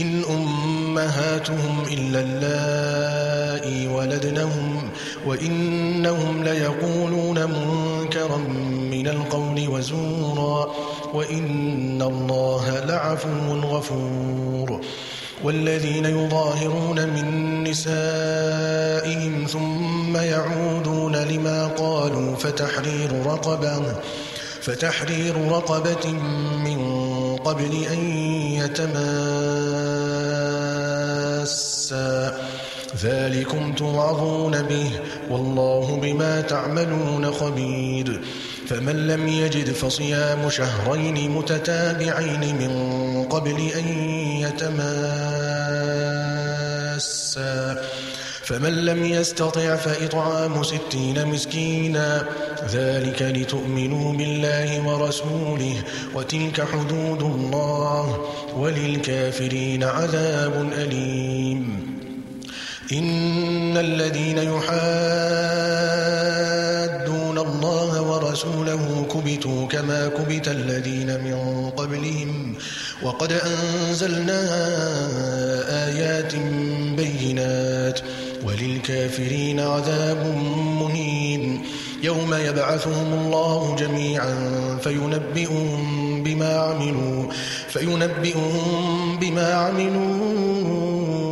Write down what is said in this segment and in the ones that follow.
إن أمهاتهم إلا اللائي ولدنهم وإنهم ليقولون منكرا من القول وزورا وإن الله لعفو غفور والذين يظاهرون من نسائهم ثم يعودون لما قالوا فتحرير رقبة فتحرير رقبة من قبل أن يتماسا ذلكم توعظون به والله بما تعملون خبير. فمن لم يجد فصيام شهرين متتابعين من قبل أن يتماسا. فمن لم يستطع فإطعام ستين مسكينا. ذلك لتؤمنوا بالله ورسوله وتلك حدود الله وللكافرين عذاب أليم. إن الذين يحادون الله ورسوله كبتوا كما كبت الذين من قبلهم وقد أنزلنا آيات بينات وللكافرين عذاب مهين يوم يبعثهم الله جميعا فينبئهم بما عملوا فينبئهم بما عملوا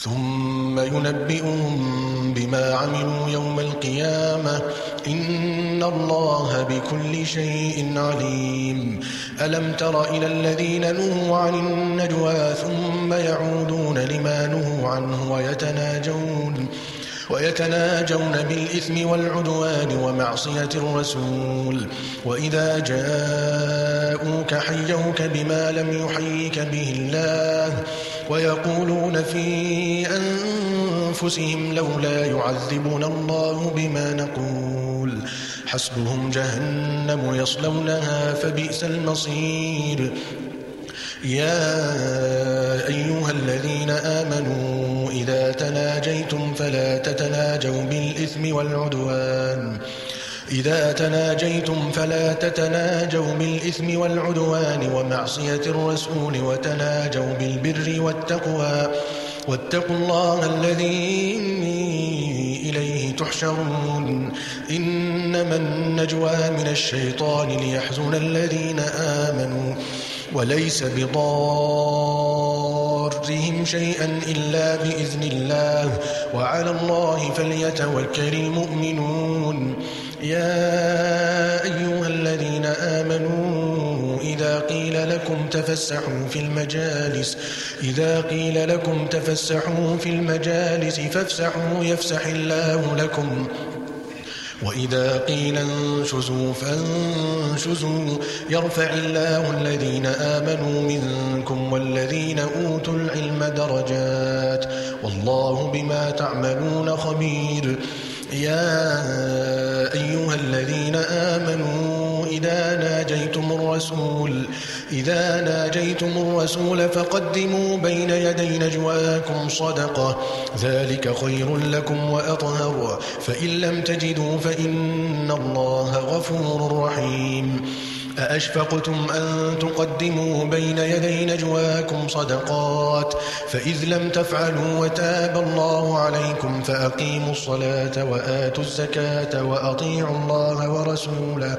ثم ينبئهم بما عملوا يوم القيامة. إن الله بكل شيء عليم. ألم تر إلى الذين نهوا عن النجوى ثم يعودون لما نهوا عنه ويتناجون؟ ويتناجون بالإثم والعدوان ومعصية الرسول. وإذا جاءوك حيوك بما لم يحيك به الله ويقولون في أنفسهم لولا يعذبنا الله بما نقول. حسبهم جهنم يصلونها فبئس المصير. يا أيها الذين آمنوا إذا تناجيتم فلا تتناجوا بالإثم والعدوان. إذا تناجيتم فلا تتناجوا بالإثم والعدوان ومعصية الرسول وتناجوا بالبر والتقوى. واتقوا الله الذي إليه تحشرون. إنما النجوى من الشيطان ليحزن الذين آمنوا. وليس بضارهم شيئا إلا بإذن الله. وعلى الله فليتوكل المؤمنون. يا أيها الذين آمنوا إذا قيل لكم تفسحوا في المجالس إذا قيل لكم تفسحوا في المجالس فافسحوا يفسح الله لكم. وإذا قيل انشزوا فانشزوا يرفع الله الذين آمنوا منكم والذين أوتوا العلم درجات والله بما تعملون خبير يا أيها الذين آمنوا إذا ناجيتم الرسول إذا ناجيتم الرسول فقدموا بين يدي نجواكم صدقة ذلك خير لكم وأطهر فإن لم تجدوا فإن الله غفور رحيم. أأشفقتم أن تقدموا بين يدي نجواكم صدقات؟ فإذ لم تفعلوا وتاب الله عليكم فأقيموا الصلاة وآتوا الزكاة وأطيعوا الله ورسوله.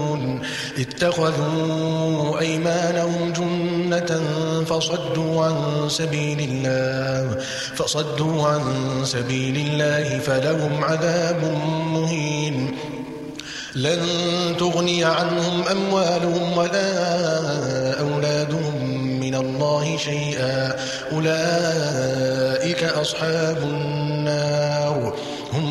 اتخذوا أيمانهم جنة فصدوا عن سبيل الله فصدوا عن سبيل الله فلهم عذاب مهين. لن تغني عنهم أموالهم ولا أولادهم من الله شيئا. أولئك أصحاب النار.